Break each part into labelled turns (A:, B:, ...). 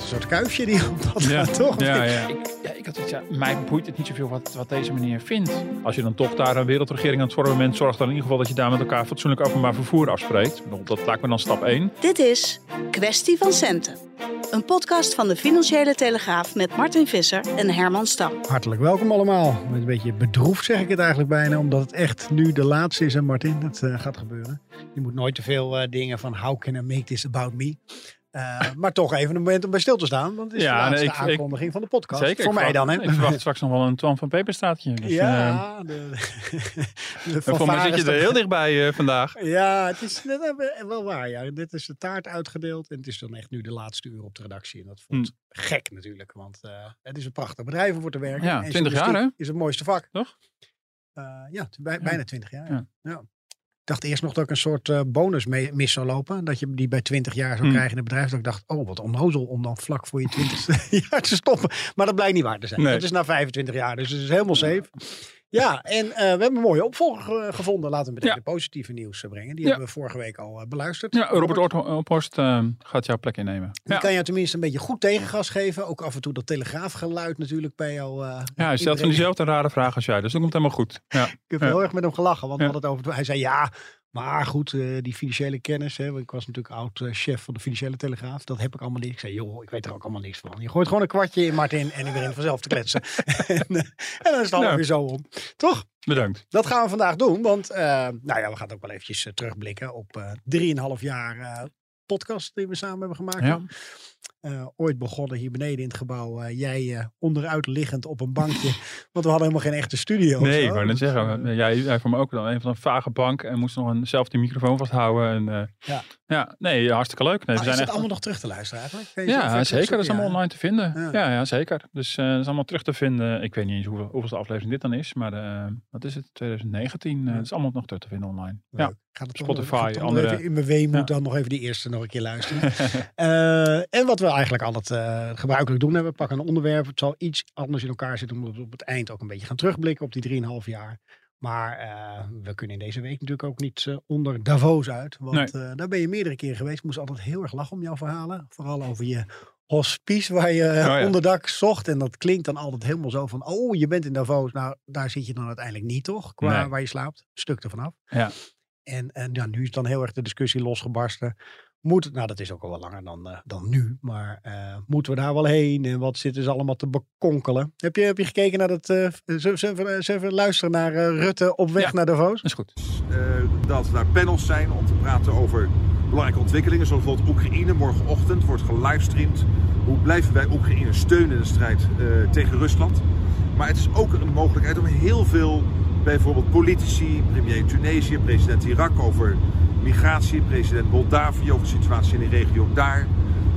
A: Een soort kuifje die op dat
B: Ja,
A: gaat, toch?
B: ja, ja. Ik, ja, ik had iets, ja, mij boeit het niet zoveel wat, wat deze meneer vindt. Als je dan toch daar een wereldregering aan het vormen bent, zorg dan in ieder geval dat je daar met elkaar fatsoenlijk openbaar vervoer afspreekt. Dat lijkt me dan stap 1.
C: Dit is Kwestie van Centen. Een podcast van de Financiële Telegraaf met Martin Visser en Herman Stam.
A: Hartelijk welkom allemaal. Met een beetje bedroefd zeg ik het eigenlijk bijna, omdat het echt nu de laatste is, hè Martin? Dat eh, gaat gebeuren. Je moet nooit te veel eh, dingen van how can I make this about me? Eh, maar toch even een moment om bij stil te staan, want het is
B: Ja,
A: de
B: nee, ik- ik-
A: aankondiging van de podcast.
B: Zeker.
A: Voor
B: ik
A: mij dan, hè?
B: Ik verwacht straks nog wel een Twan van Peperstaatje. Dus, eh,
A: ja, de, de
B: voor mij zit je er heel dichtbij eh, vandaag.
A: Ja, het is wel waar. Ja. Dit is de taart uitgedeeld en het is dan echt nu de laatste uur op de redactie. En dat voelt gek natuurlijk, want eh, het is een prachtig bedrijf om voor te werken.
B: Hmm. Ja,
A: En
B: 20 jaar, hè?
A: Is het mooiste vak.
B: Toch?
A: Eh, ja, bij- bijna 20 jaar. Ja.
B: Ja.
A: Dacht eerst nog dat ik een soort eh, bonus mee, mis zou lopen. Dat je die bij 20 jaar zou
B: Hmm.
A: krijgen in het bedrijf. Dat ik dacht, oh wat onnozel om dan vlak voor je 20ste jaar te stoppen. Maar dat blijkt niet waar te zijn.
B: Nee.
A: Dat is na 25 jaar, dus het is helemaal safe. Ja, en eh, we hebben een mooie opvolger eh, gevonden. Laten we meteen
B: Ja.
A: de positieve nieuws eh, brengen. Die
B: Ja.
A: hebben we vorige week al beluisterd.
B: Ja, Robert Ophorst gaat jouw plek innemen.
A: Die
B: Ja,
A: kan jou tenminste een beetje goed tegengas geven. Ook af en toe dat telegraafgeluid natuurlijk bij jou.
B: ja hij stelt van diezelfde rare vragen als jij, dus dat komt helemaal goed. Ja.
A: Ik heb heel erg met hem gelachen. Want we hadden het over. Hij zei ja. Maar goed, eh, die financiële kennis. Hè, want ik was natuurlijk oud-chef van de Financiële Telegraaf. Dat heb ik allemaal niet. Ik zei, joh, ik weet er ook allemaal niks van. Je gooit gewoon een kwartje in, Martin. En ik begin vanzelf te kletsen. en, eh, en dan is het allemaal
B: Nou.
A: weer zo om. Toch?
B: Bedankt.
A: Dat gaan we vandaag doen. Want, eh, nou ja, we gaan ook wel eventjes eh, terugblikken op eh drieënhalf jaar eh, podcast die we samen hebben gemaakt.
B: Ja.
A: Eh, ooit begonnen hier beneden in het gebouw. eh, jij eh, onderuit liggend op een bankje. want we hadden helemaal geen echte studio.
B: Nee, ik wou net zeggen. Jij, jij voor me ook dan een van een vage bank en moest nog een, zelf die microfoon vasthouden. En,
A: Ja.
B: ja, nee, hartstikke leuk. Nee, we
A: is
B: zijn
A: het
B: echt,
A: allemaal nog terug te luisteren eigenlijk?
B: Ja, zeker. Dat is allemaal online te vinden.
A: Ja.
B: Ja, ja, zeker. Dus dat is allemaal terug te vinden. Ik weet niet eens hoeveel, hoeveelste aflevering dit dan is, maar wat is het? 2019. eh,
A: Ja.
B: dat is allemaal nog terug te vinden online.
A: Leuk.
B: Ja.
A: Ik ga het toch
B: Spotify,
A: toch
B: andere-
A: even in mijn weemoed
B: Ja.
A: dan nog even die eerste nog een keer luisteren. En wat we eigenlijk altijd eh, gebruikelijk doen, we pakken een onderwerp. Het zal iets anders in elkaar zitten, omdat we op het eind ook een beetje gaan terugblikken op die 3,5 jaar. Maar eh, we kunnen in deze week natuurlijk ook niet eh, onder Davos uit. Want daar ben je meerdere keren geweest. Moest altijd heel erg lachen om jouw verhalen. Vooral over je hospice waar je
B: ja.
A: onderdak zocht. En dat klinkt dan altijd helemaal zo van, oh je bent in Davos. Nou, daar zit je dan uiteindelijk niet toch? Qua
B: Nee.
A: waar je slaapt. Stuk ervan af.
B: Ja.
A: En, en ja, nu is dan heel erg de discussie losgebarsten. Moet nou dat is ook al wel langer dan, eh, dan nu, maar eh, moeten we daar wel heen en wat zitten ze allemaal te bekonkelen? Heb je, heb je gekeken naar dat, eh zullen we even, luisteren naar Rutte op weg
B: Ja.
A: naar Davos?
B: Dat is goed.
D: eh, dat daar panels zijn om te praten over belangrijke ontwikkelingen. Zoals bijvoorbeeld Oekraïne. Morgenochtend wordt gelivestreamd. Hoe blijven wij Oekraïne steunen in de strijd eh, tegen Rusland? Maar het is ook een mogelijkheid om heel veel, bijvoorbeeld politici, premier Tunesië, president Irak over migratie, president Moldavië over de situatie in de regio daar.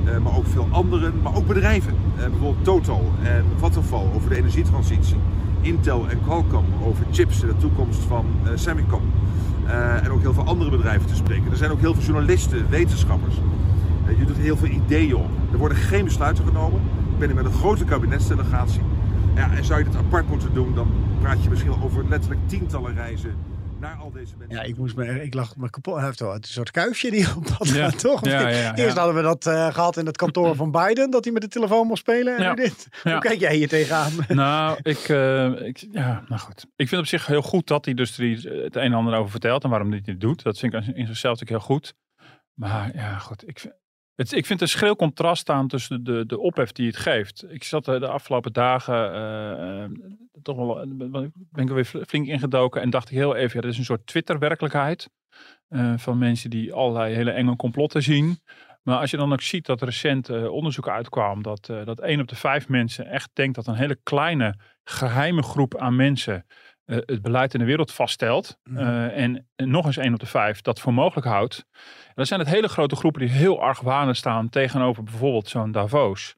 D: eh, maar ook veel anderen, maar ook bedrijven. Eh, bijvoorbeeld Total en Vattenfall over de energietransitie. Intel en Qualcomm over chips en de toekomst van eh, Semicom. En ook heel veel andere bedrijven te spreken. Er zijn ook heel veel journalisten, wetenschappers. Je doet heel veel ideeën op. Er worden geen besluiten genomen. Ik ben hier met een grote kabinetsdelegatie. Ja, en zou je dit apart moeten doen, dan praat je misschien over letterlijk tientallen reizen naar al deze mensen.
A: Ja, ik, moest me, ik lag me kapot. Hij heeft wel een soort kuifje die op pad
B: Ja.
A: gaat, toch?
B: Ja, ja, ja.
A: Eerst hadden we dat eh, gehad in het kantoor van Biden, dat hij met de telefoon mocht spelen. En dit.
B: Ja.
A: Hoe kijk jij hier tegenaan?
B: Nou, ik, eh, ik, ja, nou goed. Ik vind op zich heel goed dat die industrie het een en ander over vertelt en waarom dit niet doet. Dat vind ik in zichzelf natuurlijk heel goed. Maar ja, goed. Ik vind, Ik vind een schril contrast staan tussen de, de ophef die het geeft. Ik zat de afgelopen dagen uh, toch wel, ben ik er weer flink ingedoken en dacht ik heel even, ja, dit is een soort Twitter-werkelijkheid. Van mensen die allerlei hele enge complotten zien. Maar als je dan ook ziet dat recent onderzoek uitkwam dat, dat één op de vijf mensen echt denkt dat een hele kleine geheime groep aan mensen uh, het beleid in de wereld vaststelt. Mm. en, en, nog eens één op de vijf dat voor mogelijk houdt. Dan zijn het hele grote groepen die heel argwanend staan tegenover bijvoorbeeld zo'n Davos.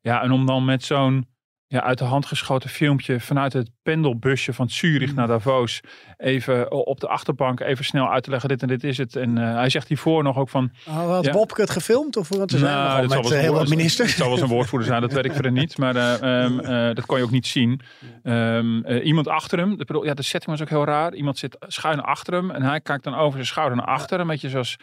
B: Ja, en om dan met zo'n ja, uit de hand geschoten filmpje vanuit het pendelbusje van Zurich naar Davos. Even op de achterbank even snel uit te leggen, dit en dit is het. En uh, hij zegt hiervoor nog ook van...
A: Oh, had ja, Bobke het gefilmd? Of wat er zijn nou, met uh, heel wat ministers?
B: Het zal wel een woordvoerder zijn, dat weet ik verder niet. Maar uh, um, dat kon je ook niet zien. Um, iemand achter hem, de, ja, de setting was ook heel raar. Iemand zit schuin achter hem en hij kijkt dan over zijn schouder naar achter. Een beetje zoals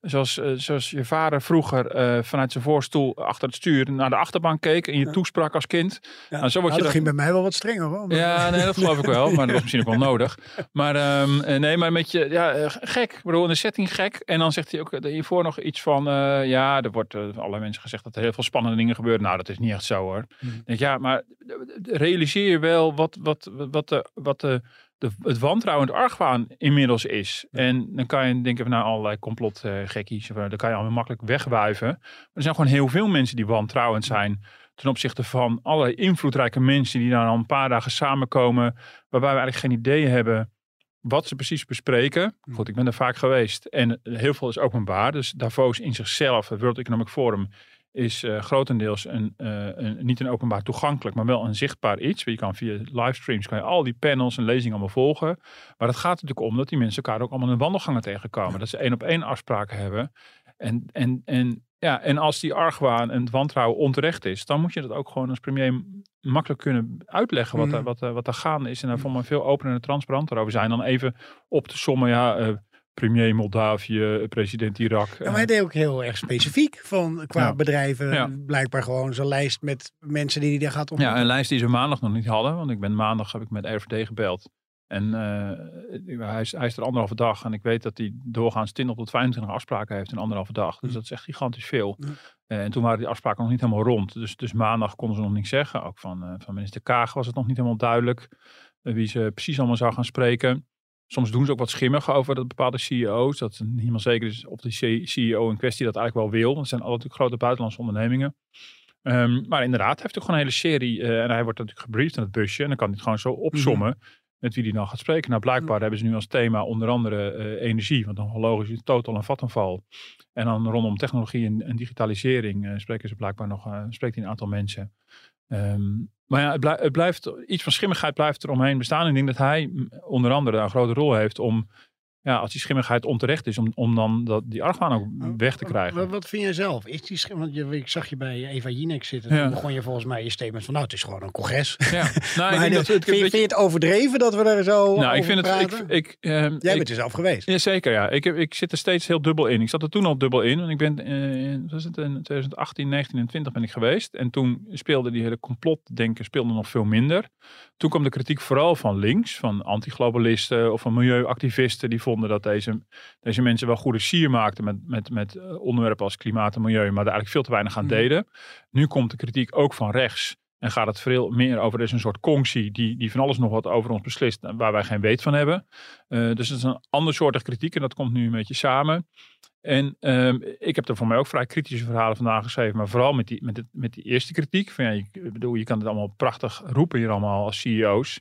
B: Zoals, uh, zoals je vader vroeger uh, vanuit zijn voorstoel achter het stuur naar de achterbank keek en je ja. toesprak als kind.
A: Ja. Nou, zo word nou, je dat ging bij mij wel wat strenger hoor.
B: Ja, nee, dat geloof ik wel. Maar dat was misschien ook wel nodig. Maar um, nee, maar met je, ja, gek. Ik bedoel, in de setting gek. En dan zegt hij ook hiervoor nog iets van, uh, ja, er wordt uh, allerlei mensen gezegd dat er heel veel spannende dingen gebeuren. Nou, dat is niet echt zo hoor. Hmm. Denk, ja, maar realiseer je wel wat, wat, wat de, wat de de, het wantrouwend argwaan inmiddels is. En dan kan je denken van nou allerlei complotgekkies. Uh, dan kan je allemaal makkelijk wegwuiven. Maar er zijn gewoon heel veel mensen die wantrouwend zijn. Ten opzichte van allerlei invloedrijke mensen die dan al een paar dagen samenkomen. Waarbij we eigenlijk geen idee hebben wat ze precies bespreken. Goed, ik ben er vaak geweest. En heel veel is openbaar. Dus Davos in zichzelf, het World Economic Forum, is uh, grotendeels een, uh, een, niet een openbaar toegankelijk, maar wel een zichtbaar iets. Je kan via livestreams kan je al die panels en lezingen allemaal volgen. Maar het gaat natuurlijk om dat die mensen elkaar ook allemaal in wandelgangen tegenkomen. Dat ze één op één afspraken hebben. En, en, en, ja, en als die argwaan en het wantrouwen onterecht is, dan moet je dat ook gewoon als premier makkelijk kunnen uitleggen wat, mm. er, wat, wat er gaande is. En daar voor me veel opener en transparanter over zijn. Dan even op te sommen, ja, uh, premier Moldavië, president Irak.
A: Ja, maar hij deed ook heel erg specifiek van qua ja. bedrijven. Ja. Blijkbaar gewoon zo'n lijst met mensen die hij daar gaat
B: ontmoeten. Ja, een lijst die ze maandag nog niet hadden. Want ik ben maandag heb ik met RVD gebeld. En uh, hij, is, hij is er anderhalve dag. En ik weet dat hij doorgaans 20 tot 25 afspraken heeft in anderhalve dag. Dus dat is echt gigantisch veel. Ja. Uh, en toen waren die afspraken nog niet helemaal rond. Dus, dus maandag konden ze nog niks zeggen. Ook van, uh, van minister Kaag was het nog niet helemaal duidelijk. wie ze precies allemaal zou gaan spreken. Soms doen ze ook wat schimmig over dat bepaalde CEO's. Dat niet helemaal zeker is of de CEO in kwestie dat eigenlijk wel wil. Dat zijn altijd grote buitenlandse ondernemingen. Um, maar inderdaad, hij heeft ook gewoon een hele serie. Uh, en hij wordt natuurlijk gebriefd in het busje. En dan kan hij het gewoon zo opsommen. Mm -hmm. Met wie hij dan gaat spreken. Nou, blijkbaar mm hebben ze nu als thema onder andere uh, energie. Want dan logisch is total en vattenval. En dan rondom technologie en, en digitalisering uh, spreken ze blijkbaar nog. spreekt hij een aantal mensen. Um, maar ja, het, blijft, iets van schimmigheid blijft er omheen bestaan. Ik denk dat hij onder andere een grote rol heeft om ja, als die schimmigheid onterecht is, om, om dan dat, die argwaan ook weg te krijgen.
A: Wat, wat vind jij zelf? Is die schimmig, want je, ik zag je bij Eva Jinek zitten. Ja. Dan begon je volgens mij je statement van, nou, het is gewoon een congres. Ja. Nou, dat, het, vind, je, vind, je het overdreven dat we daar zo nou, ik vind praten? Het, ik, ik, uh, jij bent er zelf geweest.
B: Ja, zeker, ja. Ik, heb, ik zit er steeds heel dubbel in. Ik zat er toen al dubbel in. Want ik ben uh, in 2018, 19 en 20 ben ik geweest. En toen speelde die hele complotdenken speelde nog veel minder. Toen kwam de kritiek vooral van links, van antiglobalisten of van milieuactivisten. Die vonden dat deze, deze mensen wel goede sier maakten met, met, met eh, onderwerpen als klimaat en milieu, maar daar eigenlijk veel te weinig aan mhm. deden. Nu komt de kritiek ook van rechts. En gaat het veel meer over, er is een soort conctie die, die van alles nog wat over ons beslist, waar wij geen weet van hebben. Uh, dus het is een ander soort kritiek en dat komt nu een beetje samen. En um, ik heb er voor mij ook vrij kritische verhalen vandaag geschreven, maar vooral met die, met, het, met die eerste kritiek. Van, ja, je, bedoel, je kan het allemaal prachtig roepen hier allemaal als CEO's.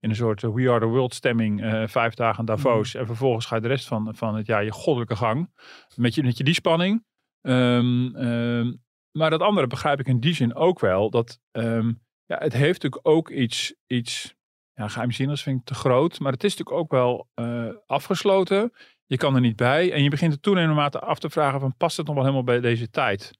B: In een soort We Are the World stemming, uh, vijf dagen Davos. Mm. En vervolgens ga je de rest van, van het jaar je goddelijke gang. Met je, met je die spanning. Um, um, maar dat andere begrijp ik in die zin ook wel. Dat ja, het heeft natuurlijk ook iets, iets ja, geheimzinnigs vind ik te groot. Maar het is natuurlijk ook wel uh, afgesloten. Je kan er niet bij. En je begint er toenemende mate af te vragen van past het nog wel helemaal bij deze tijd?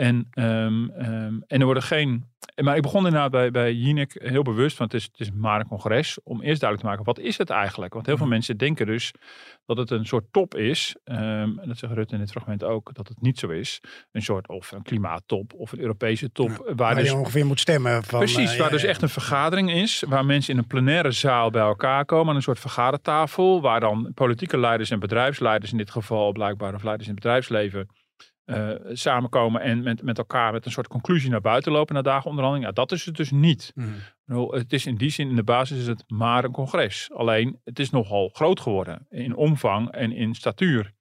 B: En, um, um, en er worden geen. Maar ik begon inderdaad bij, bij Jinek heel bewust, want het is, het is maar een congres, om eerst duidelijk te maken, wat is het eigenlijk? Want heel veel mhm. mensen denken dus dat het een soort top is. Um, en dat zegt Rutte in dit fragment ook, dat het niet zo is. Een soort of een klimaattop of een Europese top.
A: Ja, waar, waar dus, je ongeveer moet stemmen. Van,
B: precies, uh, waar dus echt een vergadering is, waar mensen in een plenaire zaal bij elkaar komen, aan een soort vergadertafel, waar dan politieke leiders en bedrijfsleiders in dit geval blijkbaar, of leiders in het bedrijfsleven eh, samenkomen en met, met elkaar met een soort conclusie naar buiten lopen na dagen onderhandeling. Ja, dat is het dus niet. Nou, Het is in die zin, in de basis is het maar een congres. Alleen, het is nogal groot geworden in omvang en in statuur.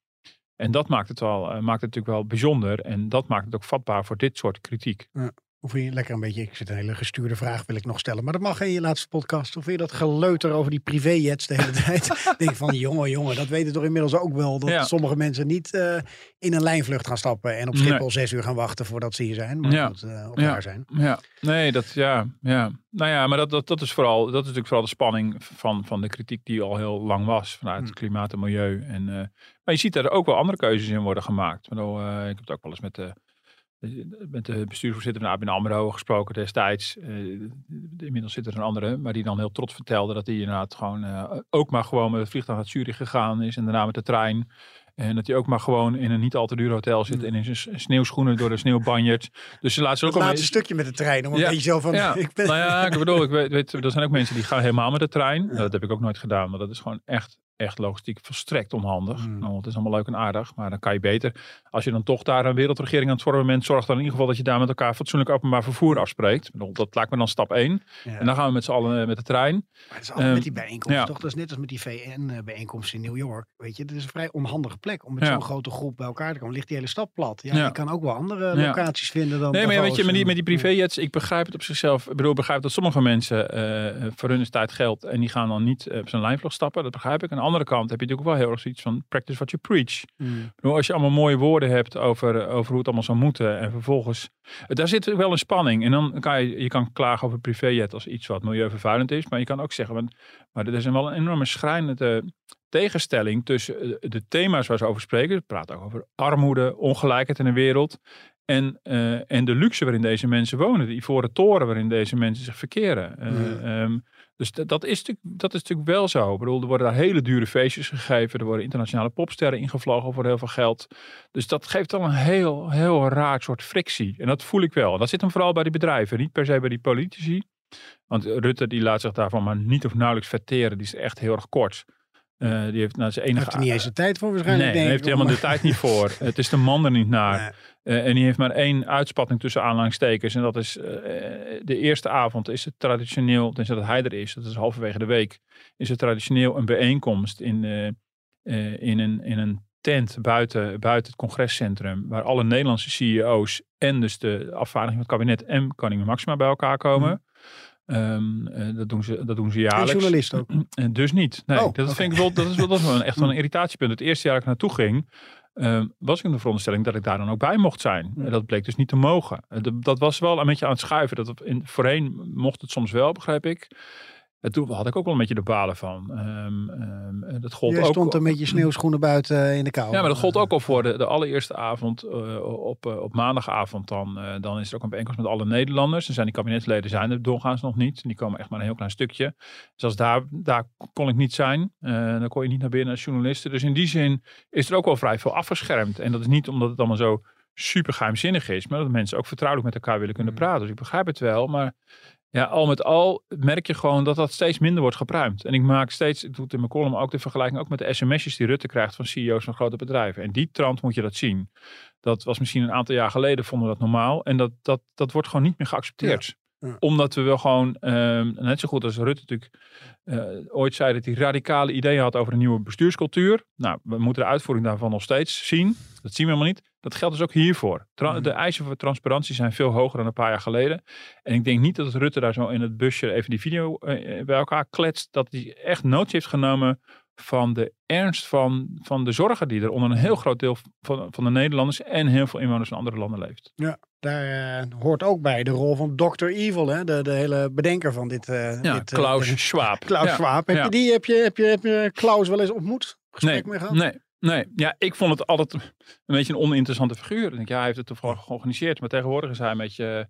B: En dat maakt het, wel, eh, maakt het natuurlijk wel bijzonder. En dat maakt het ook vatbaar voor dit soort kritiek.
A: Vind je lekker een beetje, ik zit een hele gestuurde vraag wil ik nog stellen, maar dat mag in je laatste podcast. Vind je dat geleuter over die privéjets de hele tijd? denk van, jongen, jongen, dat weten toch inmiddels ook wel. Dat
B: Ja.
A: sommige mensen niet eh, in een lijnvlucht gaan stappen en op
B: Nee.
A: Schiphol zes uur gaan wachten voordat ze hier zijn. Maar
B: Ja.
A: eh, op
B: Ja.
A: zijn.
B: Ja, nee, dat ja, ja. Nou ja, maar dat, dat, dat is vooral, dat is natuurlijk vooral de spanning van, van de kritiek die al heel lang was vanuit
A: Hmm.
B: klimaat en milieu. En, eh, maar je ziet daar ook wel andere keuzes in worden gemaakt. Ik, bedoel, ik heb het ook wel eens met de, met de bestuursvoorzitter van ABN AMRO gesproken destijds. Eh, inmiddels zit er een andere, maar die dan heel trots vertelde dat hij inderdaad gewoon eh, ook maar gewoon met het vliegtuig naar Zurich gegaan is en daarna met de trein. En dat hij ook maar gewoon in een niet al te duur hotel zit
A: Hmm.
B: en in zijn sneeuwschoenen door de sneeuwbanjert. Dus ze laten ze ook
A: Het
B: wel
A: laatste stukje met de trein, om een
B: Ja.
A: beetje zo van,
B: ja,
A: ik ben...
B: nou ja, ik bedoel, ik weet, weet, er zijn ook mensen die gaan helemaal met de trein. Nou, dat heb ik ook nooit gedaan, maar dat is gewoon echt, echt logistiek volstrekt onhandig.
A: Mm.
B: Nou, het is allemaal leuk en aardig, maar dan kan je beter, als je dan toch daar een wereldregering aan het vormen bent, zorg dan in ieder geval dat je daar met elkaar fatsoenlijk openbaar vervoer afspreekt. Dat lijkt me dan stap 1.
A: Ja.
B: En dan gaan we met z'n allen eh, met de trein.
A: Maar het is altijd
B: Ehm,
A: met die bijeenkomsten,
B: ja.
A: toch? Dat is net als met die VN-bijeenkomst in New York. Weet je, het is een vrij onhandige plek om met
B: Ja.
A: zo'n grote groep bij elkaar te komen. Ligt die hele stad plat. Ja, je kan ook wel andere locaties vinden dan
B: Nee, maar weet je, met die, met die privéjets, ik begrijp het op zichzelf. Ik bedoel, ik begrijp dat sommige mensen, eh, voor hun is tijd geld en die gaan dan niet eh, op zijn lijnvlog stappen. Dat begrijp ik. Andere kant heb je natuurlijk wel heel erg zoiets van practice what you preach.
A: Mm.
B: Als je allemaal mooie woorden hebt over, over hoe het allemaal zou moeten. En vervolgens, daar zit wel een spanning. En dan kan je, je kan klagen over privéjet als iets wat milieuvervuilend is. Maar je kan ook zeggen, maar, maar er is een wel een enorme schrijnende tegenstelling tussen eh, de thema's waar ze over spreken. We praten ook over armoede, ongelijkheid in de wereld. En, eh, en de luxe waarin deze mensen wonen. De ivoren toren waarin deze mensen zich verkeren. Eh,
A: Mm.
B: ehm, dus dat, is natuurlijk, dat is natuurlijk wel zo. Ik bedoel, er worden daar hele dure feestjes gegeven. Er worden internationale popsterren ingevlogen voor heel veel geld. Dus dat geeft wel een heel, heel raar soort frictie. En dat voel ik wel. En dat zit hem vooral bij die bedrijven. Niet per se bij die politici. Want Rutte die laat zich daarvan maar niet of nauwelijks verteren. Die is echt heel erg kort. Eh, die heeft nou zijn
A: Hij
B: enige...
A: heeft er niet eens de tijd voor
B: Nee,
A: waarschijnlijk.
B: daar
A: denk
B: heeft hij helemaal de tijd niet voor. Het is de man er niet naar.
A: Nee.
B: Eh, en die heeft maar één uitspatting tussen aanhalingstekens. En dat is eh, de eerste avond is het traditioneel, tenzij dat hij er is, dat is halverwege de week, is het traditioneel een bijeenkomst in, in, een, in een tent buiten, buiten het congrescentrum. Waar alle Nederlandse CEO's en dus de afvaardiging van het kabinet en koningin Maxima bij elkaar komen. Ehm, eh, dat, doen ze, dat doen ze
A: En
B: jaarlijks.
A: journalist ook.
B: Eh, Dus niet. Nee,
A: Oh,
B: dat vind ik wel, dat is wel, dat is wel een- echt wel een irritatiepunt. Het eerste jaar dat ik naartoe ging, ehm, was ik in de veronderstelling dat ik daar dan ook bij mocht zijn. En dat bleek dus niet te mogen. Eh, dat, dat was wel een beetje aan het schuiven. Dat in, voorheen mocht het soms wel, begrijp ik. En toen had ik ook wel een beetje de balen van. Ehm, eh, dat gold
A: Jij
B: ook.
A: stond er met je sneeuwschoenen buiten eh, in de kou.
B: Ja, maar dat gold ook al voor de, de allereerste avond eh, op, eh, op maandagavond. Dan, eh, dan is er ook een bijeenkomst met alle Nederlanders. Dan zijn die kabinetsleden zijn er doorgaans nog niet. Die komen echt maar een heel klein stukje. Dus als daar, daar kon ik niet zijn. Eh, dan kon je niet naar binnen als journalisten. Dus in die zin is er ook wel vrij veel afgeschermd. En dat is niet omdat het allemaal zo super geheimzinnig is. Maar dat mensen ook vertrouwelijk met elkaar willen kunnen
A: Mm.
B: praten. Dus ik begrijp het wel. Maar ja, al met al merk je gewoon dat dat steeds minder wordt gepruimd. En ik maak steeds, ik doe het in mijn column ook de vergelijking ook met de sms'jes die Rutte krijgt van CEO's van grote bedrijven. En die trant moet je dat zien. Dat was misschien een aantal jaar geleden vonden we dat normaal. En dat, dat, dat wordt gewoon niet meer geaccepteerd.
A: Ja.
B: Omdat we wel gewoon, ehm, net zo goed als Rutte natuurlijk eh, ooit zei dat hij radicale ideeën had over een nieuwe bestuurscultuur. Nou, we moeten de uitvoering daarvan nog steeds zien. Dat zien we helemaal niet. Dat geldt dus ook hiervoor. Tra-. De eisen voor transparantie zijn veel hoger dan een paar jaar geleden. En ik denk niet dat Rutte daar zo in het busje even die video eh, bij elkaar kletst. Dat hij echt notie heeft genomen van de ernst van, van de zorgen die er onder een heel groot deel van, van de Nederlanders en heel veel inwoners van andere landen leeft.
A: Daar eh, hoort ook bij de rol van Dr. Evil, hè? De, de hele bedenker van dit. eh
B: Ja,
A: dit, eh,
B: Klaus Schwab.
A: Klaus
B: Ja.
A: Schwab. Heb,
B: ja.
A: je die, heb, je, heb, je, heb je Klaus wel eens ontmoet? Gesprek
B: Nee,
A: mee gehad?
B: nee, nee. Ja, ik vond het altijd een beetje een oninteressante figuur. Ik denk, ja, hij heeft het toevallig georganiseerd. Maar tegenwoordig is hij een beetje...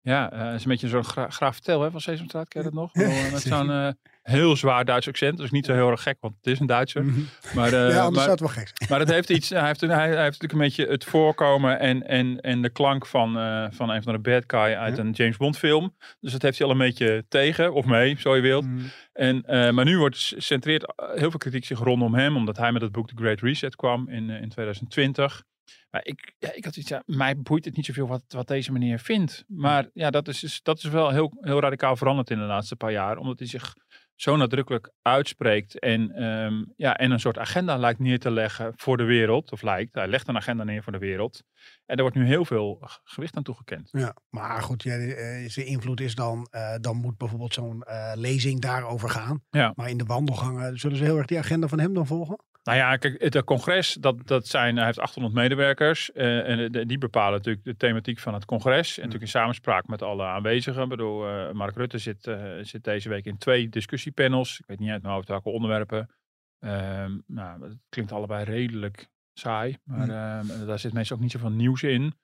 B: Ja, is een beetje zo'n gra graaf Tel hè, van Sesamstraat. Ken je dat nog? Met zo'n heel zwaar Duits accent. Dus niet zo heel erg gek, want het is een Duitser.
A: Mhm.
B: Maar, eh,
A: ja, anders
B: maar,
A: zou het wel gek zijn.
B: maar het heeft iets, hij heeft, hij, hij heeft natuurlijk een beetje het voorkomen en, en, en de klank van, eh, van een van de bad guy uit
A: Ja.
B: een James Bond film. Dus dat heeft hij al een beetje tegen, of mee, zo je wilt.
A: Mhm.
B: En, eh, maar nu wordt centreert eh, heel veel kritiek zich rondom hem, omdat hij met het boek The Great Reset kwam in, in 2020. Maar ik, ja, ik had iets, ja, mij boeit het niet zoveel wat, wat deze meneer vindt. Maar ja, dat is, dus- dat is wel heel, heel radicaal veranderd in de laatste paar jaar. Omdat hij zich zo nadrukkelijk uitspreekt en, ehm, ja, en een soort agenda lijkt neer te leggen voor de wereld. Of lijkt, hij legt een agenda neer voor de wereld. En er wordt nu heel veel gewicht aan toegekend.
A: Ja, maar goed, ja, eh, zijn invloed is dan, eh, dan moet bijvoorbeeld zo'n eh, lezing daarover gaan.
B: Ja.
A: Maar in de wandelgangen zullen ze heel erg die agenda van hem dan volgen?
B: Nou ja, kijk, het eh, congres, dat, dat zijn, hij heeft 800 medewerkers. eh, en de- die bepalen natuurlijk de thematiek van het congres. En natuurlijk in samenspraak met alle aanwezigen. Ik bedoel, eh, Mark Rutte zit, eh, zit deze week in twee discussiepanels. Ik weet niet uit mijn hoofd welke onderwerpen. Ehm, nou, het klinkt allebei redelijk saai. Maar ehm, daar zit meestal ook niet zoveel nieuws in.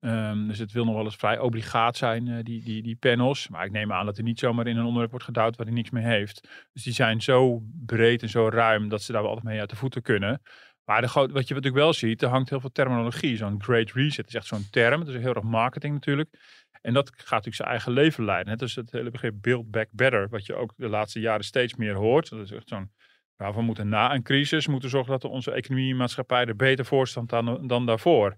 B: Ehm, dus het wil nog wel eens vrij obligaat zijn, eh, die, die, die panels. Maar ik neem aan dat hij niet zomaar in een onderwerp wordt geduwd waar hij niks mee heeft. Dus die zijn zo breed en zo ruim dat ze daar wel altijd mee uit de voeten kunnen. Maar de, gro- wat je natuurlijk wel ziet, er hangt heel veel terminologie. Zo'n great reset is echt zo'n term. Het is heel erg marketing natuurlijk. En dat gaat natuurlijk zijn eigen leven leiden. Net als het hele begrip build back better, wat je ook de laatste jaren steeds meer hoort. Dat is echt zo'n, nou, we moeten na een crisis moeten zorgen dat onze economie en maatschappij er beter voor staat dan, dan daarvoor.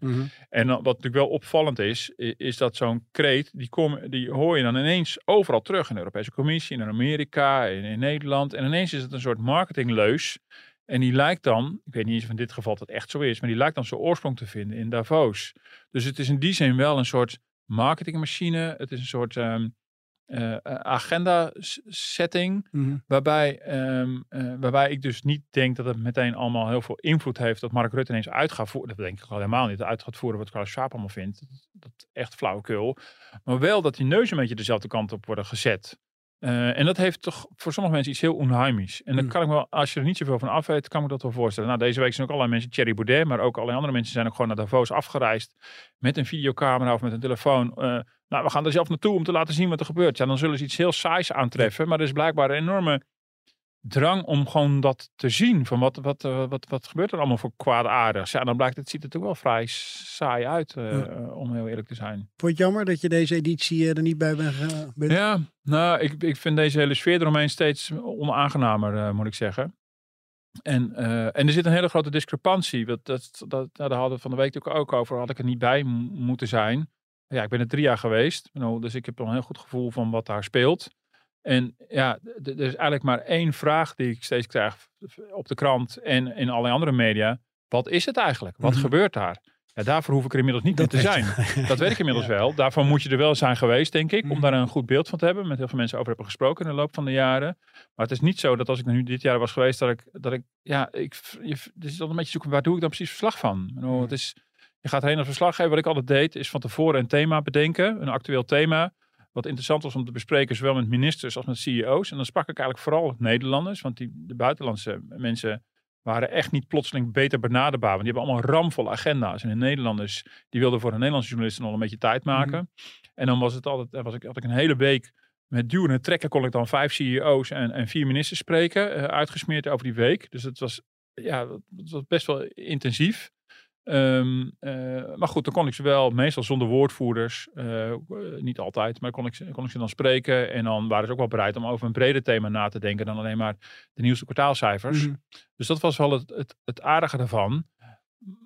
B: En dan, wat natuurlijk wel opvallend is, is dat zo'n kreet, die, kom, die hoor je dan ineens overal terug in de Europese Commissie, in Amerika, in, in Nederland. En ineens is het een soort marketingleus. En die lijkt dan, ik weet niet eens of in dit geval dat echt zo is, maar die lijkt dan zijn oorsprong te vinden in Davos. Dus het is in die zin wel een soort marketingmachine. Het is een soort ehm, eh, agenda setting. Waarbij, ehm, eh, waarbij ik dus niet denk dat het meteen allemaal heel veel invloed heeft dat Mark Rutte ineens uit gaat voeren. Dat denk ik al helemaal niet. Uit gaat voeren wat Klaus Schwab allemaal vindt. Dat, dat is echt flauwekul. Maar wel dat die neus een beetje dezelfde kant op worden gezet. Eh, en dat heeft toch voor sommige mensen iets heel onheimisch. En dan
A: Mm.
B: kan ik wel, als je er niet zoveel van af weet, kan ik me dat wel voorstellen. Nou, deze week zijn ook allerlei mensen, Thierry Baudet, maar ook allerlei andere mensen zijn ook gewoon naar Davos afgereisd. Met een videocamera of met een telefoon. Eh, nou, we gaan er zelf naartoe om te laten zien wat er gebeurt. Ja, dan zullen ze iets heel saais aantreffen. Maar er is blijkbaar een enorme drang om gewoon dat te zien. Van wat, wat, eh, wat, wat gebeurt er allemaal voor kwaadaardigs. Ja, dan blijkt het, ziet er toch wel vrij saai uit, eh,
A: Ja.
B: om heel eerlijk te zijn.
A: Vond je het jammer dat je deze editie eh, er niet bij bent?
B: Ja, nou, ik, ik vind deze hele sfeer eromheen steeds onaangenamer, moet ik zeggen. En, en er zit een hele grote discrepantie. Dat, dat, dat, nou, daar hadden we van de week natuurlijk ook over. Had ik er niet bij moeten zijn. Ja, ik ben er drie jaar geweest. Nou, dus ik heb een heel goed gevoel van wat daar speelt. En ja, er is eigenlijk maar één vraag die ik steeds krijg op de krant en in allerlei andere media. Wat is het eigenlijk? Wat
A: Mhm.
B: gebeurt daar? Ja, daarvoor hoef ik er inmiddels niet
A: Dat
B: meer te zijn. Dat weet ik inmiddels
A: Ja.
B: wel. Daarvoor moet je er wel zijn geweest, denk ik. Om
A: Mhm.
B: daar een goed beeld van te hebben. Met heel veel mensen over hebben gesproken in de loop van de jaren. Maar het is niet zo dat als ik nu dit jaar was geweest, dat ik, dat ik ja, ik, je, het is altijd een beetje zoeken, waar doe ik dan precies verslag van? Het is, je gaat heen als verslag geven. Wat ik altijd deed, is van tevoren een thema bedenken. Een actueel thema. Wat interessant was om te bespreken, zowel met ministers als met CEO's. En dan sprak ik eigenlijk vooral Nederlanders. Want die, de buitenlandse mensen waren echt niet plotseling beter benaderbaar. Want die hebben allemaal ramvolle agenda's. En de Nederlanders, die wilden voor de Nederlandse journalisten nog een beetje tijd maken. En dan was het altijd, eh, was ik, had ik een hele week met duwen en trekken kon ik dan vijf CEO's en, en vier ministers spreken. eh, uitgesmeerd over die week. Dus het was, ja, het was best wel intensief. Ehm, eh, maar goed, dan kon ik ze wel, meestal zonder woordvoerders, eh, niet altijd, maar kon ik, ze, kon ik ze dan spreken. En dan waren ze ook wel bereid om over een breder thema na te denken dan alleen maar de nieuwste kwartaalcijfers.
A: Mhm.
B: Dus dat was wel het, het, het aardige daarvan.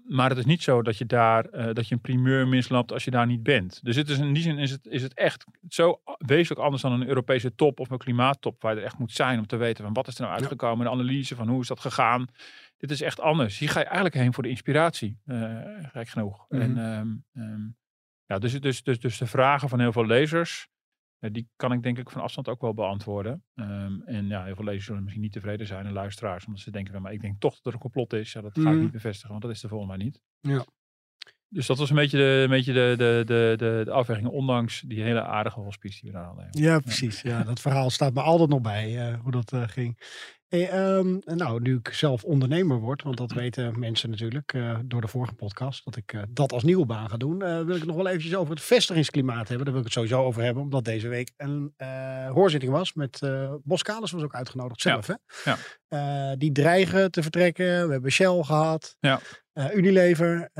B: Maar het is niet zo dat je daar eh, dat je een primeur mislapt als je daar niet bent. Dus het is in die zin is het, is het echt zo wezenlijk anders dan een Europese top of een klimaattop, waar je er echt moet zijn om te weten van wat is er nou uitgekomen, de analyse van hoe is dat gegaan. Dit is echt anders. Hier ga je eigenlijk heen voor de inspiratie, gek genoeg.
A: Mhm.
B: En, ehm, ehm, ja, dus, dus, dus, dus de vragen van heel veel lezers, eh, die kan ik denk ik van afstand ook wel beantwoorden. Ehm, en ja, heel veel lezers zullen misschien niet tevreden zijn en luisteraars, omdat ze denken van, maar ik denk toch dat er een complot is. Ja, dat ga ik
A: Mhm.
B: niet bevestigen, want dat is er volgens mij niet.
A: Ja.
B: Dus dat was een beetje de, een beetje de, de, de, de, de afweging, ondanks die hele aardige hospice die we daar hadden.
A: Ja, precies. Ja, dat verhaal staat me altijd nog bij, eh, hoe dat eh, ging. Hey, ehm, nou, nu ik zelf ondernemer word, want dat weten mensen natuurlijk eh, door de vorige podcast, dat ik eh, dat als nieuwe baan ga doen, eh, wil ik het nog wel eventjes over het vestigingsklimaat hebben. Daar wil ik het sowieso over hebben, omdat deze week een hoorzitting was met uh, Bos Kalis was ook uitgenodigd zelf.
B: Ja.
A: Hè?
B: Ja.
A: Die dreigen te vertrekken. We hebben Shell gehad.
B: Ja.
A: Unilever.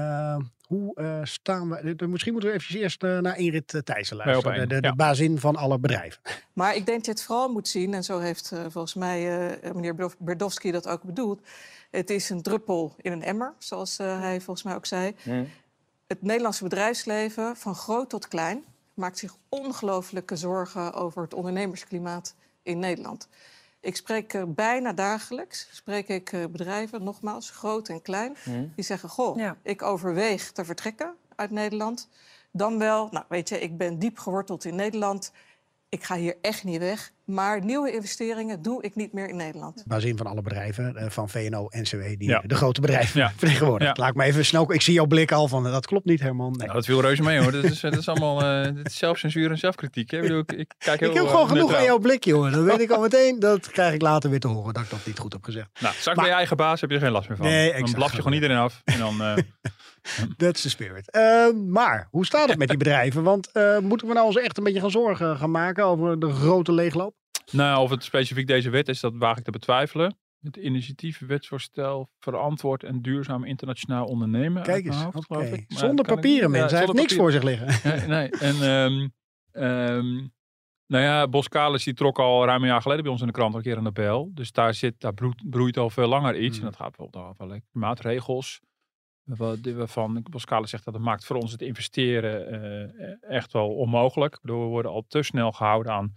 A: Hoe eh, staan we? eh, Misschien moeten we even eerst eh, naar Ingrid uh, Thijssen luisteren. De, de, de
B: ja.
A: bazin van alle bedrijven.
E: Maar ik denk dat je het vooral moet zien, en zo heeft volgens mij eh, meneer Berdowski dat ook bedoeld. Het is een druppel in een emmer, zoals eh, hij volgens mij ook zei. Het Nederlandse bedrijfsleven, van groot tot klein, maakt zich ongelooflijke zorgen over het ondernemersklimaat in Nederland. Ik spreek er bijna dagelijks, spreek ik eh, bedrijven, nogmaals, groot en klein, die zeggen: Goh,
F: Ja.
E: ik overweeg te vertrekken uit Nederland. Dan wel, nou weet je, ik ben diep geworteld in Nederland. Ik ga hier echt niet weg. Maar nieuwe investeringen doe ik niet meer in Nederland.
A: Bazin van alle bedrijven, eh, van VNO, NCW, die
B: Ja.
A: de grote bedrijven
B: Ja.
A: vertegenwoordigen.
B: Ja.
A: Laat ik maar even snel. Ik zie jouw blik al van, eh, dat klopt niet Herman. Nee.
B: Nou, dat viel reuze mee hoor. Dat is, dat is allemaal eh, dit is zelfcensuur en zelfkritiek. Hè? Ik, bedoel, ik, ik kijk heel
A: ik heb
B: eh,
A: gewoon genoeg aan jouw blik, jongen. Dat weet ik al meteen. Dat krijg ik later weer te horen, dat ik dat niet goed heb gezegd.
B: Nou, straks
A: Maar-
B: bij je eigen baas heb je er geen last meer van.
A: Nee,
B: dan blaf je gewoon iedereen af. En dan, eh,
A: That's the spirit. Eh, maar, hoe staat het met die bedrijven? Want eh, moeten we nou ons echt een beetje gaan zorgen gaan maken over de grote leegloop?
B: Nou, of het specifiek deze wet is, dat waag ik te betwijfelen. Het initiatief wetsvoorstel verantwoord en duurzaam internationaal ondernemen.
A: Kijk eens,
B: hoofd,
A: Zonder papieren,
B: ja,
A: mensen. Hij heeft niks voor zich liggen.
B: Nee, nee. En ehm ehm, nou ja, Boskalis die trok al ruim een jaar geleden bij ons in de krant een keer de bel. Dus daar, zit, daar broeit, broeit al veel langer iets. En dat gaat bijvoorbeeld over die Waarvan Boskalis zegt dat het maakt voor ons het investeren eh, echt wel onmogelijk. Bedoel, we worden al te snel gehouden aan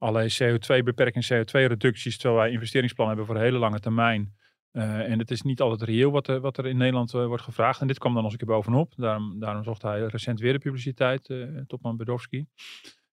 B: allerlei CO2-beperking, CO2-reducties. Terwijl wij investeringsplannen hebben voor een hele lange termijn. Eh, en het is niet altijd reëel wat er, wat er in Nederland eh, wordt gevraagd. En dit kwam dan eens een keer bovenop. Daarom, daarom zocht hij recent weer de publiciteit, eh, topman Bedowski.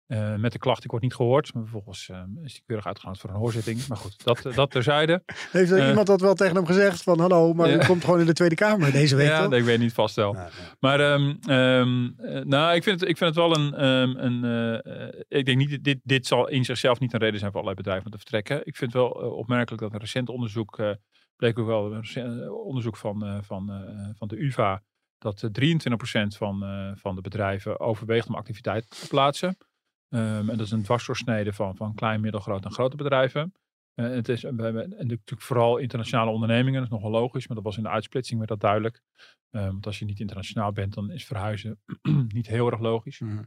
B: Eh, met de klacht, ik word niet gehoord. Maar vervolgens eh, is hij keurig uitgegaan voor een hoorzitting. Maar goed, dat, dat terzijde.
A: Heeft er
B: Eh.
A: iemand dat wel tegen hem gezegd? Van hallo, maar u komt gewoon in de Tweede Kamer deze week,
B: ja, nee, ik weet niet.
A: Nou, ja.
B: Maar ehm, ehm, eh, nou, ik vind, het, ik vind het wel een. ehm, een eh, eh, ik denk niet, dit, dit zal in zichzelf niet een reden zijn voor allerlei bedrijven om te vertrekken. Ik vind het wel eh, opmerkelijk dat een recent onderzoek. eh, bleek ook wel een eh, onderzoek van, eh, van, eh, van de UVA. dat eh, 23% van, eh, van de bedrijven overweegt om activiteit te plaatsen. Ehm, en dat is een dwarsdoorsnede van, van klein, middelgroot en grote bedrijven. Eh, het is, en natuurlijk vooral internationale ondernemingen, dat is nogal logisch, maar dat was in de uitsplitsing werd dat duidelijk. Ehm, want als je niet internationaal bent, dan is verhuizen niet heel erg logisch.
A: Mhm.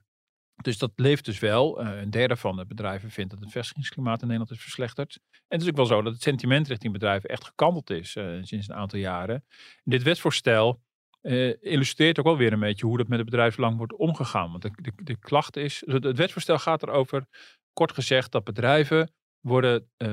B: Dus dat leeft dus wel. Eh, een derde van de bedrijven vindt dat het vestigingsklimaat in Nederland is verslechterd. En het is ook wel zo dat het sentiment richting bedrijven echt gekanteld is eh, sinds een aantal jaren. En dit wetsvoorstel eh, illustreert ook wel weer een beetje hoe dat met het bedrijfsbelang wordt omgegaan. Want de, de, de klacht is, het het wetsvoorstel gaat erover, kort gezegd, dat bedrijven worden eh,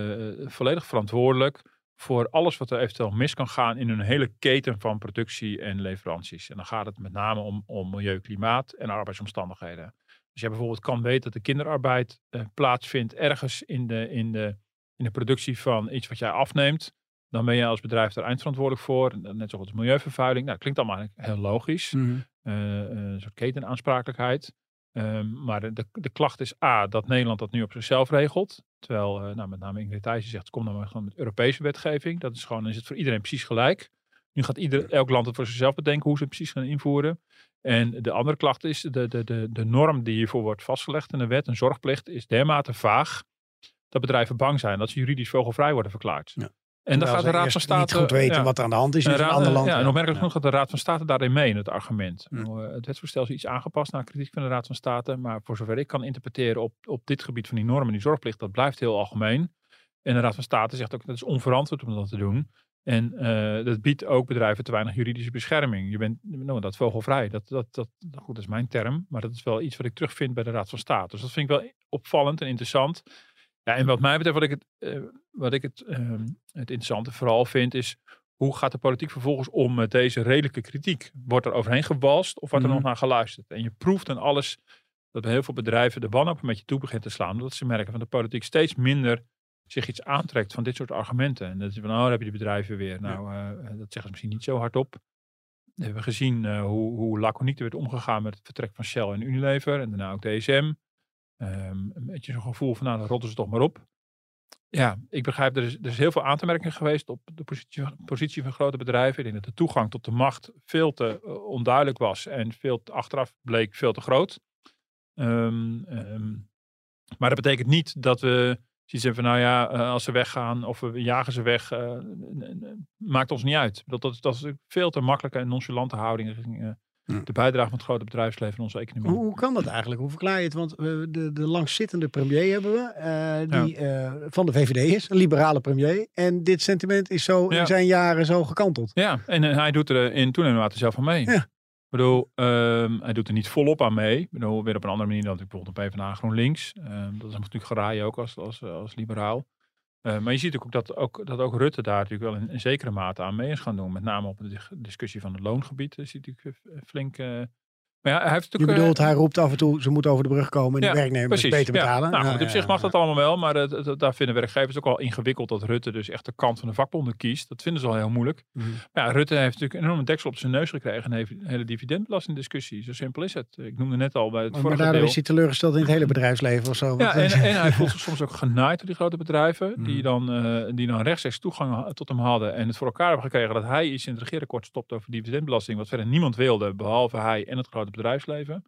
B: volledig verantwoordelijk voor alles wat er eventueel mis kan gaan in hun hele keten van productie en leveranties. En dan gaat het met name om, om milieu, klimaat en arbeidsomstandigheden. Als je bijvoorbeeld kan weten dat de kinderarbeid eh, plaatsvindt ergens in de, in, de, in de productie van iets wat jij afneemt, dan ben je als bedrijf daar eindverantwoordelijk voor. Net zoals milieuvervuiling. Nou, klinkt allemaal eigenlijk heel logisch.
A: Mhm.
B: Eh, een soort ketenaansprakelijkheid. Ehm, maar de, de, de klacht is A, dat Nederland dat nu op zichzelf regelt. Terwijl, eh, nou, met name Ingrid Thijssen zegt, kom dan maar gewoon met Europese wetgeving. Dat is gewoon, dan is het voor iedereen precies gelijk. Nu gaat ieder, elk land het voor zichzelf bedenken hoe ze het precies gaan invoeren. En de andere klacht is, de, de, de, de norm die hiervoor wordt vastgelegd in de wet, een zorgplicht, is dermate vaag dat bedrijven bang zijn dat ze juridisch vogelvrij worden verklaard.
A: Ja.
B: En dan gaat de Raad van State...
A: niet goed weten
B: ja.
A: wat er aan de hand is in
B: En
A: een ander land.
B: Ja, en opmerkelijk genoeg gaat de Raad van State daarin mee in het argument. Nou, eh, Het wetsvoorstel is iets aangepast naar kritiek van de Raad van State. Maar voor zover ik kan interpreteren op, op dit gebied van die normen, die zorgplicht, dat blijft heel algemeen. En de Raad van State zegt ook dat het is onverantwoord om dat te doen. En eh, dat biedt ook bedrijven te weinig juridische bescherming. Je bent nou, dat vogelvrij. Dat, dat, dat, goed, dat is mijn term. Maar dat is wel iets wat ik terugvind bij de Raad van State. Dus dat vind ik wel opvallend en interessant. Ja, en wat mij betreft, wat ik het, eh, wat ik het, ehm, het interessante vooral vind, is hoe gaat de politiek vervolgens om met deze redelijke kritiek? Wordt er overheen gewalst of wordt er
A: Mhm.
B: nog naar geluisterd? En je proeft aan alles dat bij heel veel bedrijven de wanhoop een beetje toe begint te slaan. Omdat ze merken van de politiek steeds minder zich iets aantrekt van dit soort argumenten. En dat is van, oh, heb je die bedrijven weer. Nou, eh, dat zeggen ze misschien niet zo hardop. We hebben gezien eh, hoe, hoe laconiek er werd omgegaan met het vertrek van Shell en Unilever. En daarna ook DSM. Ehm, een beetje zo'n gevoel van, nou, dan rotten ze toch maar op. Ja, ik begrijp, er is, er is heel veel aan te merken geweest op de positie, van grote bedrijven. Ik denk dat de toegang tot de macht veel te eh, onduidelijk was en veel te- achteraf bleek veel te groot. Ehm, ehm, maar dat betekent niet dat we zoiets hebben van, nou ja, eh, als ze weggaan of we jagen ze weg, eh, maakt ons niet uit. Dat, dat, is veel te makkelijke en nonchalante houding eh, de bijdrage van het grote bedrijfsleven in onze economie.
A: Hoe, hoe kan dat eigenlijk? Hoe verklaar je het? Want we de, de langzittende premier hebben we, eh, die eh, van de VVD is, een liberale premier. En dit sentiment is zo
B: Ja.
A: in zijn jaren zo gekanteld.
B: Ja, en eh, hij doet er in toenemende mate zelf aan mee.
A: Ja.
B: Ik bedoel, ehm, hij doet er niet volop aan mee. Ik bedoel, weer op een andere manier dan ik bijvoorbeeld op PvdA GroenLinks. Ehm dat is natuurlijk geraaien ook als, als, als liberaal. Eh, maar je ziet ook dat, ook dat ook Rutte daar natuurlijk wel in, in zekere mate aan mee is gaan doen. Met name op de dis- discussie van het loongebied. is hij natuurlijk eh, flink... maar ja, hij heeft
A: Je
B: natuurlijk...
A: bedoelt,
B: eh,
A: hij roept af en toe, ze moeten over de brug komen en
B: Ja,
A: de werknemers
B: Precies,
A: beter
B: ja.
A: betalen.
B: Nou,
A: Ja,
B: goed, op
A: ja,
B: zich mag dat allemaal wel, maar het- daar vinden werkgevers ook wel ingewikkeld dat Rutte dus echt de kant van de vakbonden kiest. Dat vinden ze al heel moeilijk.
A: Mhm.
B: Maar ja, Rutte heeft natuurlijk een enorme deksel op zijn neus gekregen en heeft een hele dividendbelastingdiscussie. Zo simpel is het. Ik noemde net al bij het
A: Maar
B: vorige
A: daardoor
B: deel.
A: is hij teleurgesteld in het hele bedrijfsleven of zo.
B: Ja, en,
A: eh,
B: en hij voelt zich soms ook genaaid door die grote bedrijven.
A: Mhm.
B: Die, dan, eh, die dan rechtstreeks toegang tot hem hadden. En het voor elkaar hebben gekregen dat hij iets in het regeerakkoord stopt over dividendbelasting. Wat verder niemand wilde, behalve hij en het grote bedrijfsleven.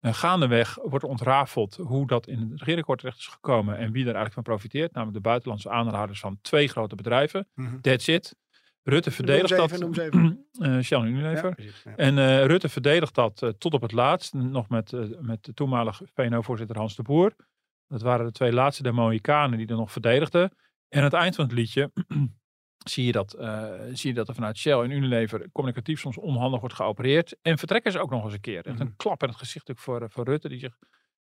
B: En gaandeweg wordt ontrafeld hoe dat in het regeerakkoord terecht is gekomen. En wie daar eigenlijk van profiteert. Namelijk de buitenlandse aandeelhouders van twee grote bedrijven.
A: Mhm.
B: That's it. Rutte verdedigt dat.
A: even, noem ze even.
B: eh, Shell en Unilever.
A: Ja, precies, ja.
B: En eh, Rutte verdedigt dat eh, tot op het laatst. Nog met, met de toenmalige VNO-voorzitter Hans de Boer. Dat waren de twee laatste der Mohikanen die er nog verdedigden. En aan het eind van het liedje zie je dat, eh, zie je dat er vanuit Shell en Unilever communicatief soms onhandig wordt geopereerd. En vertrekken ze ook nog eens een keer. Echt
A: Mhm.
B: een klap in het gezicht ook voor, eh, voor Rutte. Die zich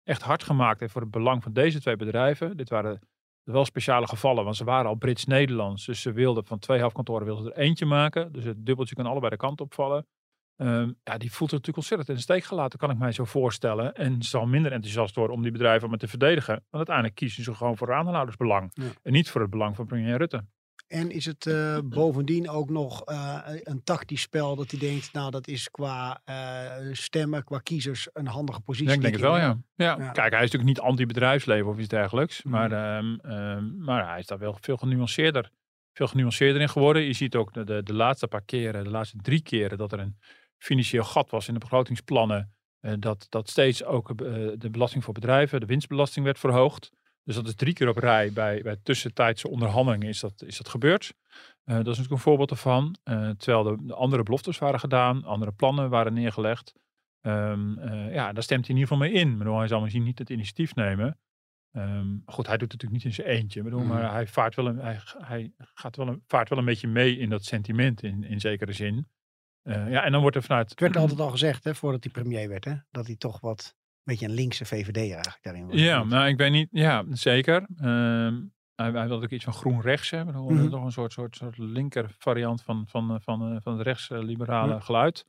B: echt hard gemaakt heeft voor het belang van deze twee bedrijven. Dit waren wel speciale gevallen, want ze waren al Brits-Nederlands. Dus ze wilden van twee hoofdkantoren wilden ze er eentje maken. Dus het dubbeltje kan allebei de kant opvallen. Ehm, ja, die voelt zich natuurlijk ontzettend in de steek gelaten, kan ik mij zo voorstellen. En zal minder enthousiast worden om die bedrijven allemaal te verdedigen. Want uiteindelijk kiezen ze gewoon voor aandeelhoudersbelang.
A: Ja.
B: En niet voor het belang van premier Rutte.
A: En is het eh, bovendien ook nog eh, een tactisch spel dat hij denkt, nou dat is qua eh, stemmen, qua kiezers een handige positie.
B: Ja, ik denk het wel, ja. ja.
A: Ja.
B: Kijk, hij is natuurlijk niet anti-bedrijfsleven of iets dergelijks.
A: Mhm.
B: Maar, ehm, ehm, maar hij is daar wel veel genuanceerder, veel genuanceerder in geworden. Je ziet ook de, de, de laatste paar keren, de laatste drie keren, dat er een financieel gat was in de begrotingsplannen. eh, dat, dat steeds ook de belasting voor bedrijven, de winstbelasting werd verhoogd. Dus dat is drie keer op rij bij, bij tussentijdse onderhandelingen is dat, is dat gebeurd. Eh, dat is natuurlijk een voorbeeld ervan. Eh, terwijl de, de andere beloftes waren gedaan, andere plannen waren neergelegd. Ehm, eh, ja, daar stemt hij in ieder geval mee in. Bedoel, hij zal misschien niet het initiatief nemen. Ehm, goed, hij doet het natuurlijk niet in zijn eentje. Bedoel,
A: Mhm.
B: Maar hij, vaart wel een, hij, hij gaat wel een, vaart wel een beetje mee in dat sentiment in, in zekere zin. Ja, en dan wordt er vanuit...
A: Het werd altijd al gezegd, hè, voordat hij premier werd, hè, dat hij toch wat, beetje een linkse VVD eigenlijk daarin.
B: Ja, nou, ik weet niet. Ja, zeker. Ehm, hij, hij wil ook iets van groen rechts hebben.
A: Mhm.
B: is toch een soort, soort, soort linker variant van, van, eh, van, eh, van het rechtsliberale
A: Ja.
B: geluid.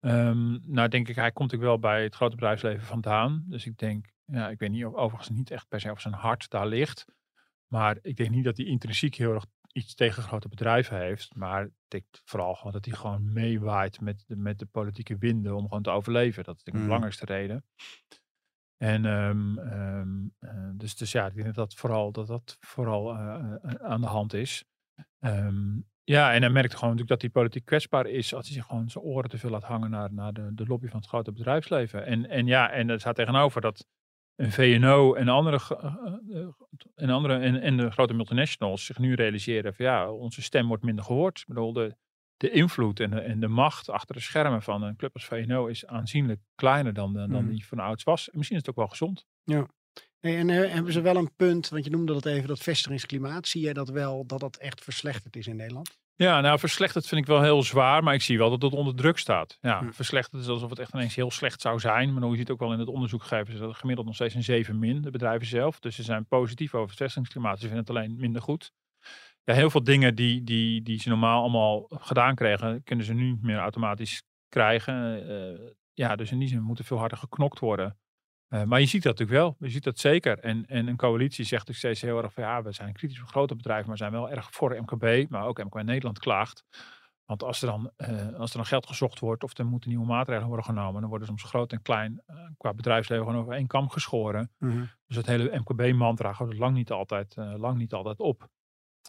B: Ehm, nou, denk ik, hij komt ook wel bij het grote bedrijfsleven vandaan. Dus ik denk, ja, ik weet niet of overigens niet echt per se of zijn hart daar ligt. Maar ik denk niet dat hij intrinsiek heel erg iets tegen grote bedrijven heeft. Maar ik denk vooral gewoon dat hij gewoon meewaait met de, met de politieke winden om gewoon te overleven. Dat is denk ik
A: Mm.
B: de belangrijkste reden. En ehm, ehm, eh, dus, dus ja, ik denk dat dat vooral, dat dat vooral eh, eh, aan de hand is. Ehm, ja, en hij merkt gewoon natuurlijk dat hij politiek kwetsbaar is als hij zich gewoon zijn oren te veel laat hangen naar, naar de, de lobby van het grote bedrijfsleven. En, en ja, en er staat tegenover dat een VNO en andere, eh, eh, en, andere en, en de grote multinationals zich nu realiseren van ja, onze stem wordt minder gehoord. Ik bedoel, de, de invloed en de, en de macht achter de schermen van een club als VNO is aanzienlijk kleiner dan, dan
A: Mhm.
B: die van ouds was. En misschien is het ook wel gezond.
A: Hey, en eh, hebben ze wel een punt, want je noemde dat even, dat vestigingsklimaat. Zie jij dat wel, dat dat echt verslechterd is in Nederland?
B: Ja, nou verslechterd vind ik wel heel zwaar, maar ik zie wel dat het onder druk staat. Ja,
A: Hm.
B: verslechterd is alsof het echt ineens heel slecht zou zijn. Maar je ziet ook wel in het onderzoek geven ze dat het gemiddeld nog steeds een 7 min, de bedrijven zelf. Dus ze zijn positief over het vestigingsklimaat, ze vinden het alleen minder goed. Ja, heel veel dingen die, die, die ze normaal allemaal gedaan kregen, kunnen ze nu niet meer automatisch krijgen. Eh, ja, dus in die zin moet er veel harder geknokt worden. Eh, maar je ziet dat natuurlijk wel. Je ziet dat zeker. En, en een coalitie zegt ook steeds heel erg van ja, we zijn kritisch voor grote bedrijven, maar zijn wel erg voor MKB. Maar ook MKB Nederland klaagt. Want als er, dan, eh, als er dan geld gezocht wordt of er moeten nieuwe maatregelen worden genomen, dan worden soms groot en klein eh, qua bedrijfsleven gewoon over één kam geschoren. Dus het hele MKB-mantra gaat lang niet altijd, lang niet altijd op.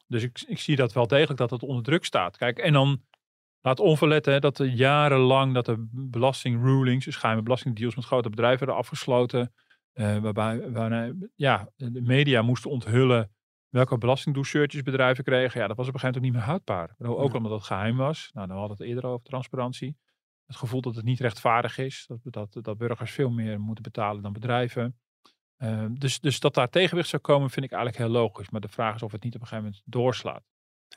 B: Dus ik, ik zie dat wel degelijk dat het onder druk staat. Kijk, en dan laat onverletten hè, dat er jarenlang dat de belastingrulings, dus geheime belastingdeals met grote bedrijven werden afgesloten. eh, waarbij waarna, ja, de media moesten onthullen welke belastingdoucheurtjes bedrijven kregen. Ja, dat was op een gegeven moment ook niet meer houdbaar. Ook
A: Ja.
B: omdat het geheim was. Nou, dan hadden we het eerder over transparantie. het gevoel dat het niet rechtvaardig is. Dat, dat, dat burgers veel meer moeten betalen dan bedrijven. Uh, dus, dus dat daar tegenwicht zou komen, vind ik eigenlijk heel logisch. Maar de vraag is of het niet op een gegeven moment doorslaat.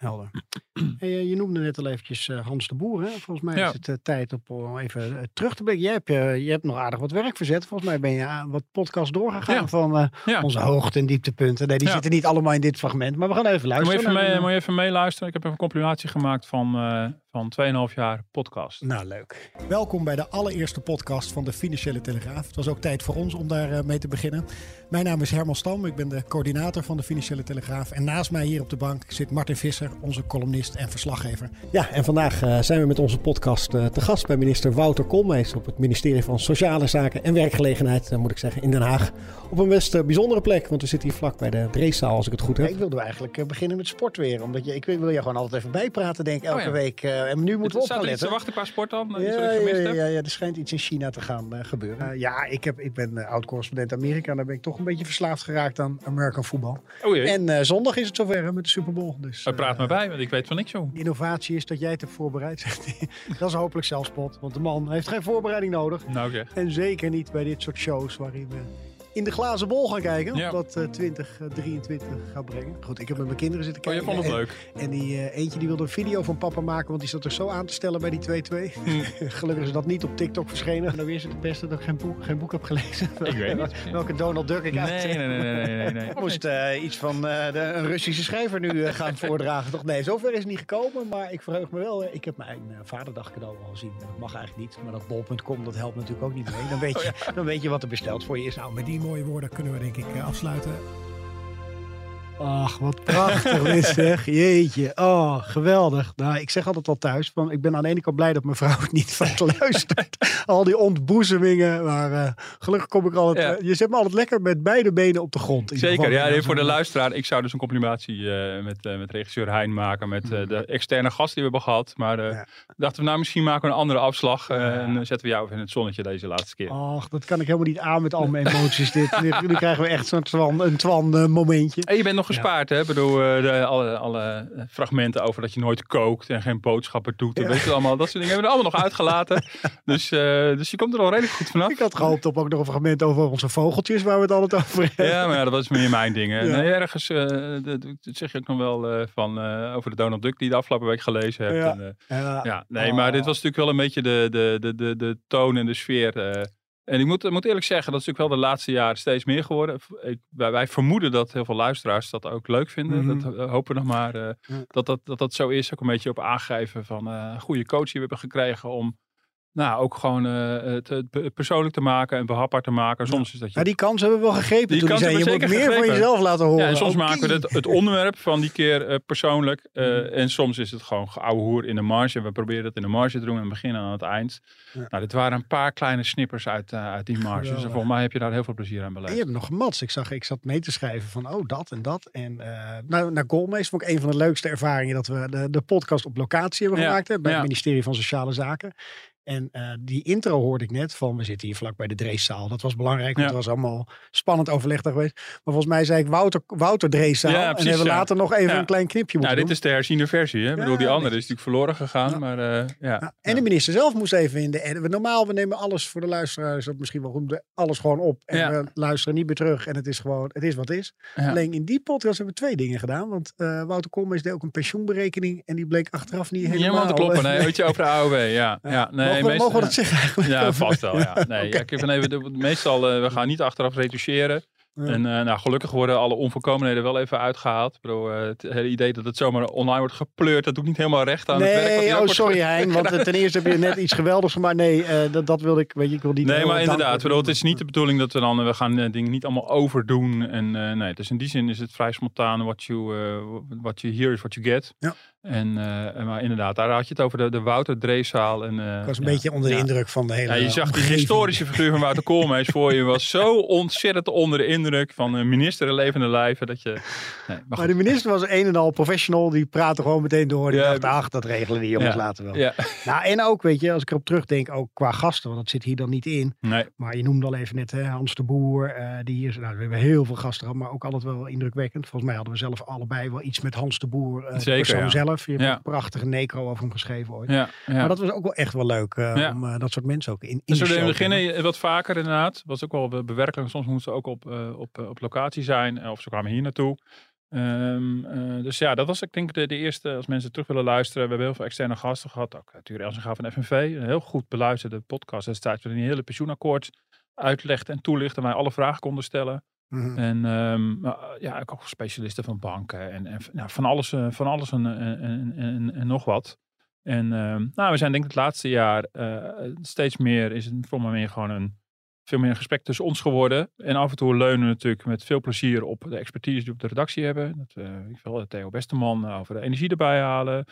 A: Helder. Hey, eh, je noemde net al eventjes uh, Hans de Boer. Hè? Volgens mij
B: Ja.
A: is het uh, tijd om even terug te blikken. Jij hebt, je hebt nog aardig wat werk verzet. Volgens mij ben je aan wat podcast doorgegaan
B: Ja.
A: van
B: Ja.
A: onze hoogte- en dieptepunten. Nee, die zitten niet allemaal in dit fragment. Maar we gaan even
B: Moet je,
A: luisteren.
B: even mee, moet je even meeluisteren? Ik heb even een compilatie gemaakt van, eh van 2,5 jaar podcast.
A: Nou, leuk. Welkom bij de allereerste podcast van de Financiële Telegraaf. Het was ook tijd voor ons om daar eh, mee te beginnen. Mijn naam is Herman Stam, ik ben de coördinator van de Financiële Telegraaf. En naast mij hier op de bank zit Martin Visser, onze columnist en verslaggever. Ja, en vandaag eh, zijn we met onze podcast eh, te gast bij minister Wouter Koolmees op het ministerie van Sociale Zaken en Werkgelegenheid, moet ik zeggen, in Den Haag. Op een best bijzondere plek, want we zitten hier vlak bij de Dreeszaal, als ik het goed heb. ik wilde eigenlijk beginnen met sport weer, omdat je, ik wil je gewoon altijd even bijpraten, denk ik, elke
B: Oh ja.
A: week. Eh, en nu moeten we op gaan letten.
B: wachten qua sport dan? Iets
A: Ja, ja, ja, ja, er schijnt iets in China te gaan eh, gebeuren. Eh, ja, ik, heb, ik ben eh, oud-correspondent Amerika. En daar ben ik toch een beetje verslaafd geraakt aan American voetbal.
B: Oh.
A: En eh, zondag is het zover met de Super Bowl. Dus,
B: praat
A: eh,
B: maar bij, want ik weet van niks
A: de innovatie is dat jij het hebt voorbereid. dat is hopelijk zelfspot. Want de man heeft geen voorbereiding nodig.
B: Nou zeg.
A: En zeker niet bij dit soort shows waarin we in de glazen bol gaan kijken.
B: Ja.
A: Wat eh 2023 gaat brengen. Goed, ik heb met mijn kinderen zitten
B: Oh, je
A: kijken.
B: vond het
A: En-
B: leuk.
A: en die eh, eentje die wilde een video van papa maken, want die zat er zo aan te stellen bij die 2-2. Gelukkig is dat niet op TikTok verschenen. Nou weer is het het beste dat ik geen boek, geen boek heb gelezen.
B: Ik weet niet.
A: Welke Donald Duck ik
B: Nee,
A: uit.
B: nee, nee, nee, nee, nee, nee.
A: Ik moest eh, iets van eh, de, een Russische schrijver nu eh, gaan voordragen. Toch nee, zover is het niet gekomen. Maar ik verheug me wel. eh, ik heb mijn eh, vaderdag cadeau al gezien. Dat mag eigenlijk niet. Maar dat bol.com, dat helpt natuurlijk ook niet mee. Dan weet, je, dan weet je wat er besteld voor je is. Nou, met die mooie woorden kunnen we denk ik eh, afsluiten. Ach, wat prachtig dit zeg. Jeetje. Oh, geweldig. Nou, ik zeg altijd al thuis. Van, ik ben aan de ene kant blij dat mijn vrouw het niet van luistert. Al die ontboezemingen. Maar eh, gelukkig kom ik altijd...
B: Ja.
A: eh, je zet me altijd lekker met beide benen op de grond.
B: Zeker,
A: geval.
B: ja, nee, voor de luisteraar. Ik zou dus een complimatie eh, met, met regisseur Hein maken. Met de externe gast die we hebben gehad. Maar
A: Mm. Ja.
B: dachten we, nou misschien maken we een andere afslag. En dan zetten we jou even in het zonnetje deze laatste keer.
A: Ach, dat kan ik helemaal niet aan met al mijn emoties. dit. Nu, nu krijgen we echt zo'n twan, een twan momentje.
B: En je bent nog gespaard, hè? Ik bedoel, eh, de, alle, alle fragmenten over dat je nooit kookt en geen boodschappen doet. En weet je allemaal, dat soort dingen hebben we allemaal nog uitgelaten. dus, eh, dus je komt er al redelijk goed vanaf.
A: Ik had gehoopt op ook nog een fragment over onze vogeltjes, waar we het altijd over hebben.
B: Ja, maar ja, dat was meer mijn ding. hè. Nee, ergens, eh, dat, dat zeg je ook nog wel eh, van, eh, over de Donald Duck die je de afgelopen week gelezen hebt.
A: Ja.
B: En, eh,
A: Ja.
B: ja, nee,
A: Oh.
B: maar dit was natuurlijk wel een beetje de, de, de, de, de toon en de sfeer. En ik moet, moet eerlijk zeggen, dat is natuurlijk wel de laatste jaren steeds meer geworden. Ik, wij, wij vermoeden dat heel veel luisteraars dat ook leuk vinden.
A: Mhm.
B: Dat eh, hopen we nog maar eh,
A: Ja.
B: dat, dat, dat dat zo is. Ook een beetje op aangeven van een goede coach die we hebben gekregen om nou, ook gewoon pe- persoonlijk te maken en behapbaar te maken. Soms is dat je
A: Ja, die kans hebben we wel gegrepen.
B: Die
A: toen
B: kans
A: zei, je moet meer van jezelf laten horen.
B: Ja, en soms maken we het, het onderwerp van die keer eh, persoonlijk. eh. En soms is het gewoon ouwe hoer in de marge. We proberen het in de marge te doen en beginnen aan het eind.
A: Ja.
B: Nou, dit waren een paar kleine snippers uit, uit die marge. Dus volgens mij heb je daar heel veel plezier aan
A: En
B: beleefd.
A: je hebt nog gemats. Ik zag, ik zat mee te schrijven van, oh, dat en dat. En nou, naar Goalmees vond ik een van de leukste ervaringen dat we de, de podcast op locatie hebben gemaakt. Hè, bij het ministerie van Sociale Zaken. En eh, die intro hoorde ik net van, we zitten hier vlak bij de Dreeszaal. Dat was belangrijk, want
B: Ja.
A: het was allemaal spannend overleg geweest. Maar volgens mij zei ik Wouter, Wouter Dreeszaal.
B: Ja,
A: en hebben we
B: ja.
A: later nog even een klein knipje
B: Nou,
A: moeten
B: dit
A: doen.
B: is de herziende versie. Hè? Ik bedoel, die andere is natuurlijk verloren gegaan. Maar eh, ja.
A: En de minister zelf moest even in de Normaal, we nemen alles voor de luisteraars, dat misschien wel goed, alles gewoon op. En we luisteren niet meer terug. En het is gewoon, het is wat het is. Alleen in die podcast hebben we twee dingen gedaan. Want eh, Wouter Koolmees deed ook een pensioenberekening. En die bleek achteraf niet
B: Niet
A: helemaal...
B: helemaal te kloppen. Nee, weet je, over de AOW. Ja, ja.
A: Ja.
B: nee,
A: mogen, we,
B: meest-
A: mogen we dat zeggen eigenlijk?
B: Ja, vast wel. Ja. Nee, ja, ik even, de- meestal, eh, we gaan niet achteraf retoucheren.
A: Ja.
B: En eh, nou, gelukkig worden alle onvolkomenheden wel even uitgehaald. Bedoel, eh, het hele idee dat het zomaar online wordt gepleurd, dat doet niet helemaal recht aan het werk.
A: Nee, oh sorry. Hein. Want ten eerste heb je net iets geweldigs gemaakt. Nee, dat, dat wilde ik, weet je, ik wil niet...
B: Nee, maar inderdaad. Bedoel, het is niet de bedoeling dat we dan, we gaan dingen niet allemaal overdoen. En nee, dus in die zin is het vrij spontaan. What you, what you hear is what you get.
A: Ja.
B: En, eh, en maar inderdaad, daar had je het over de, de Wouter Dreeszaal. En, eh,
A: Ik was een
B: ja,
A: beetje onder de
B: ja.
A: indruk van de hele
B: Ja, je zag die historische figuur van Wouter Koolmees voor je. was zo ontzettend onder de indruk van een minister in levende lijven. Dat je, nee, maar
A: Maar de minister was een en al professional. Die praatte gewoon meteen door. Die
B: Ja,
A: dacht, ach, dat regelen die jongens
B: Ja.
A: later wel.
B: Ja,
A: Nou, en ook, weet je, als ik erop terugdenk, ook qua gasten. Want dat zit hier dan niet in.
B: nee.
A: Maar je noemde al even net hè, Hans de Boer. eh, die hier, nou, we hebben heel veel gasten gehad, maar ook altijd wel indrukwekkend. Volgens mij hadden we zelf allebei wel iets met Hans de Boer. eh,
B: Zeker,
A: persoon
B: ja.
A: zelf. Je hebt
B: Ja.
A: een prachtige necro over hem geschreven ooit.
B: Ja, ja.
A: Maar dat was ook wel echt wel leuk eh, om eh, dat soort mensen ook in, in
B: Dus
A: de show
B: beginnen wat vaker inderdaad. Was ook wel be- bewerkelijk. Soms moesten we ook op, eh, op, op locatie zijn. Of ze kwamen hier naartoe. Ehm, eh, dus ja, dat was ik denk de, de eerste. Als mensen terug willen luisteren. We hebben heel veel externe gasten gehad. Ook natuurlijk Elsenga van FNV. Een heel goed beluisterde podcast destijds. Waarin die hele pensioenakkoord uitlegde en toelichtte. En wij alle vragen konden stellen.
A: Mhm.
B: En ehm, ja, ik ook specialisten van banken en, en nou, van alles, eh, van alles en, en, en, nog wat. En ehm, nou, we zijn denk ik het laatste jaar eh, steeds meer, is het voor meer gewoon een, veel meer een gesprek tussen ons geworden. En af en toe leunen we natuurlijk met veel plezier op de expertise die we op de redactie hebben. Dat, eh, ik wil Theo Westerman over de energie erbij halen.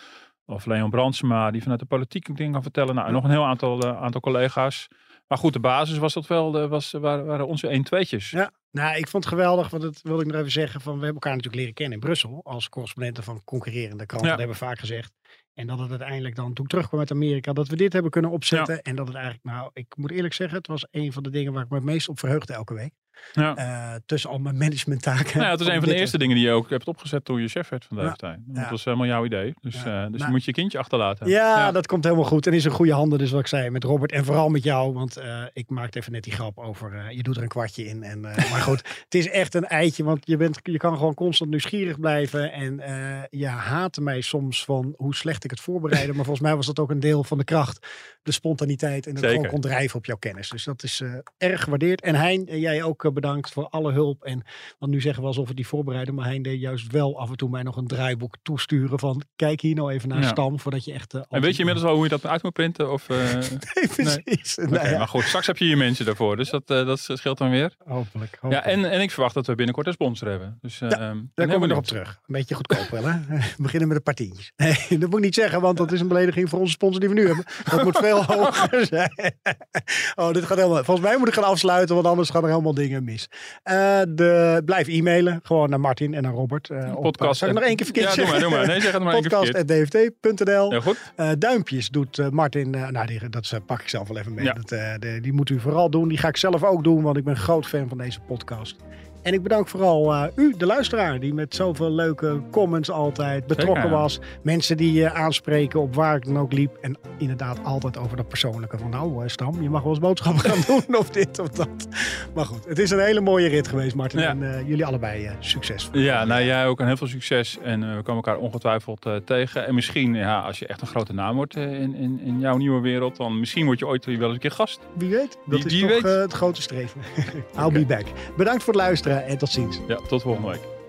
B: Of Leon Brandsma, die vanuit de politiek dingen kan vertellen. Nou, en nog een heel aantal, aantal collega's. Maar goed, de basis was dat wel, de, was, waren, waren onze 1 tweetjes
A: Ja. Nou, ik vond het geweldig, want dat wilde ik nog even zeggen. Van, we hebben elkaar natuurlijk leren kennen in Brussel als correspondenten van concurrerende kranten.
B: Ja.
A: Dat hebben we vaak gezegd. En dat het uiteindelijk dan toen ik terugkwam uit Amerika, dat we dit hebben kunnen opzetten. En dat het eigenlijk, nou, ik moet eerlijk zeggen, het was een van de dingen waar ik me het meest op verheugde elke week.
B: Ja.
A: Eh, tussen al mijn managementtaken.
B: Nou ja, het is een van de eerste dingen die je ook hebt opgezet toen je chef werd van de
A: Ja.
B: FT. Dat was helemaal jouw idee. Dus, eh, dus
A: Nou-
B: je moet je kindje achterlaten.
A: Ja, dat komt helemaal goed. En is in goede handen, dus wat ik zei, met Robert en vooral met jou. Want eh, ik maakte even net die grap over, eh, je doet er een kwartje in. En, eh, maar goed, het is echt een eitje, want je, bent, je kan gewoon constant nieuwsgierig blijven. En eh je haatte mij soms van hoe slecht ik het voorbereidde. maar volgens mij was dat ook een deel van de kracht. De spontaniteit en dat
B: Zeker.
A: gewoon kon drijven op jouw kennis. Dus dat is eh, erg gewaardeerd. En Hein, eh, jij ook eh, bedankt voor alle hulp. En want nu zeggen we alsof we die voorbereiden. Maar Hein deed juist wel af en toe mij nog een draaiboek toesturen van kijk hier nou even naar
B: Ja.
A: Stam. Voordat je echt... eh,
B: En weet je inmiddels al hoe je dat uit moet printen? Of, eh,
A: Nee, precies.
B: Oké,
A: Nou ja,
B: Maar goed, straks heb je je mensen daarvoor. Dus dat, dat scheelt dan weer.
A: hopelijk.
B: Ja,
A: hopelijk.
B: en, en ik verwacht dat we binnenkort een sponsor hebben. Dus,
A: Ja, Daar komen we nog op terug. Een beetje goedkoop wel, hè? We beginnen met een paar tientjes. Nee, dat moet ik niet zeggen, want dat is een belediging voor onze sponsor die we nu hebben. Dat moet veel hoger zijn. Oh, dit gaat helemaal... Volgens mij moet ik gaan afsluiten, want anders gaan er helemaal dingen mis. Eh, de, blijf e-mailen, gewoon naar Martin en naar Robert. op,
B: Podcast.
A: Zal ik nog één keer verkeerd
B: Ja, doe maar, doe maar. Nee, zeg het maar één keer verkeerd.
A: Podcast.dft.nl. Eh, duimpjes doet Martin. nou, die, dat pak ik zelf wel even mee.
B: Ja.
A: Dat, de- die moet u vooral doen. Die ga ik zelf ook doen, want ik ben groot fan van deze podcast. En ik bedank vooral eh, u, de luisteraar, die met zoveel leuke comments altijd betrokken
B: Zeker.
A: was. Mensen die eh, aanspreken op waar ik dan ook liep. En inderdaad altijd over dat persoonlijke. Van nou, eh, Stam, je mag wel eens boodschappen gaan doen of dit of dat. Maar goed, het is een hele mooie rit geweest, Martin.
B: Ja.
A: En jullie allebei succes.
B: Ja, nou jij ook. En heel veel succes. En we komen elkaar ongetwijfeld tegen. En misschien, ja, als je echt een grote naam wordt in, in, in jouw nieuwe wereld, dan misschien word je ooit wel eens een keer gast.
A: Wie weet, dat is toch
B: weet.
A: het grote streven. I'll be back. Bedankt voor het luisteren en tot ziens.
B: Ja, tot volgende week.